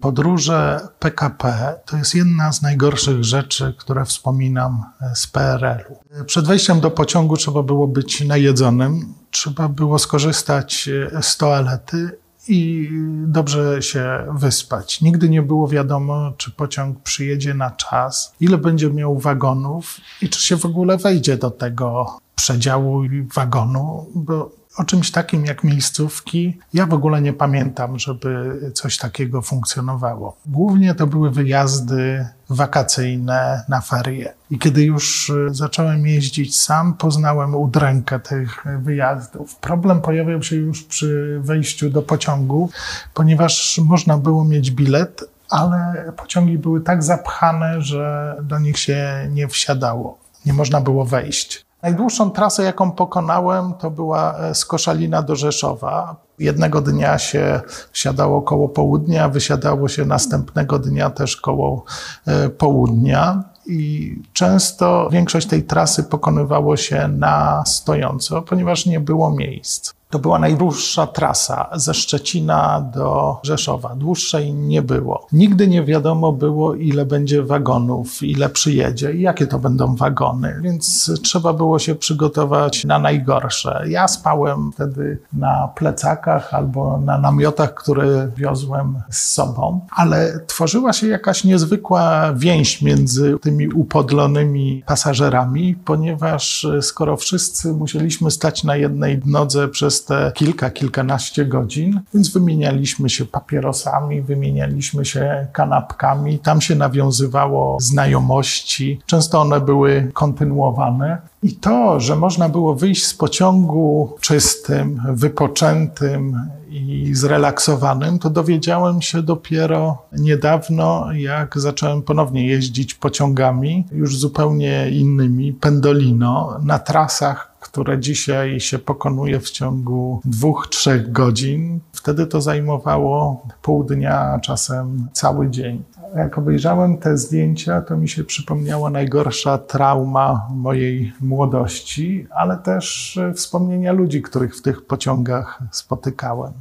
Podróże PKP to jest jedna z najgorszych rzeczy, które wspominam z PRL-u. Przed wejściem do pociągu trzeba było być najedzonym, trzeba było skorzystać z toalety i dobrze się wyspać. Nigdy nie było wiadomo, czy pociąg przyjedzie na czas, ile będzie miał wagonów i czy się w ogóle wejdzie do tego przedziału wagonu, bo o czymś takim jak miejscówki, ja w ogóle nie pamiętam, żeby coś takiego funkcjonowało. Głównie to były wyjazdy wakacyjne na ferie. I kiedy już y, zacząłem jeździć sam, poznałem udrękę tych wyjazdów. Problem pojawiał się już przy wejściu do pociągu, ponieważ można było mieć bilet, ale pociągi były tak zapchane, że do nich się nie wsiadało. Nie można było wejść. Najdłuższą trasę, jaką pokonałem, to była e, z Koszalina do Rzeszowa. Jednego dnia się wsiadało koło południa, wysiadało się następnego dnia też koło e, południa i często większość tej trasy pokonywało się na stojąco, ponieważ nie było miejsc. To była najdłuższa trasa ze Szczecina do Rzeszowa. Dłuższej nie było. Nigdy nie wiadomo było, ile będzie wagonów, ile przyjedzie i jakie to będą wagony, więc trzeba było się przygotować na najgorsze. Ja spałem wtedy na plecakach albo na namiotach, które wiozłem z sobą, ale tworzyła się jakaś niezwykła więź między tymi upodlonymi pasażerami, ponieważ skoro wszyscy musieliśmy stać na jednej nodze przez przez te kilka, kilkanaście godzin, więc wymienialiśmy się papierosami, wymienialiśmy się kanapkami, tam się nawiązywało znajomości, często one były kontynuowane. I to, że można było wyjść z pociągu czystym, wypoczętym i zrelaksowanym, to dowiedziałem się dopiero niedawno, jak zacząłem ponownie jeździć pociągami, już zupełnie innymi, pendolino, na trasach, które dzisiaj się pokonuje w ciągu dwóch, trzech godzin. Wtedy to zajmowało pół dnia, czasem cały dzień. Jak obejrzałem te zdjęcia, to mi się przypomniała najgorsza trauma mojej młodości, ale też wspomnienia ludzi, których w tych pociągach spotykałem.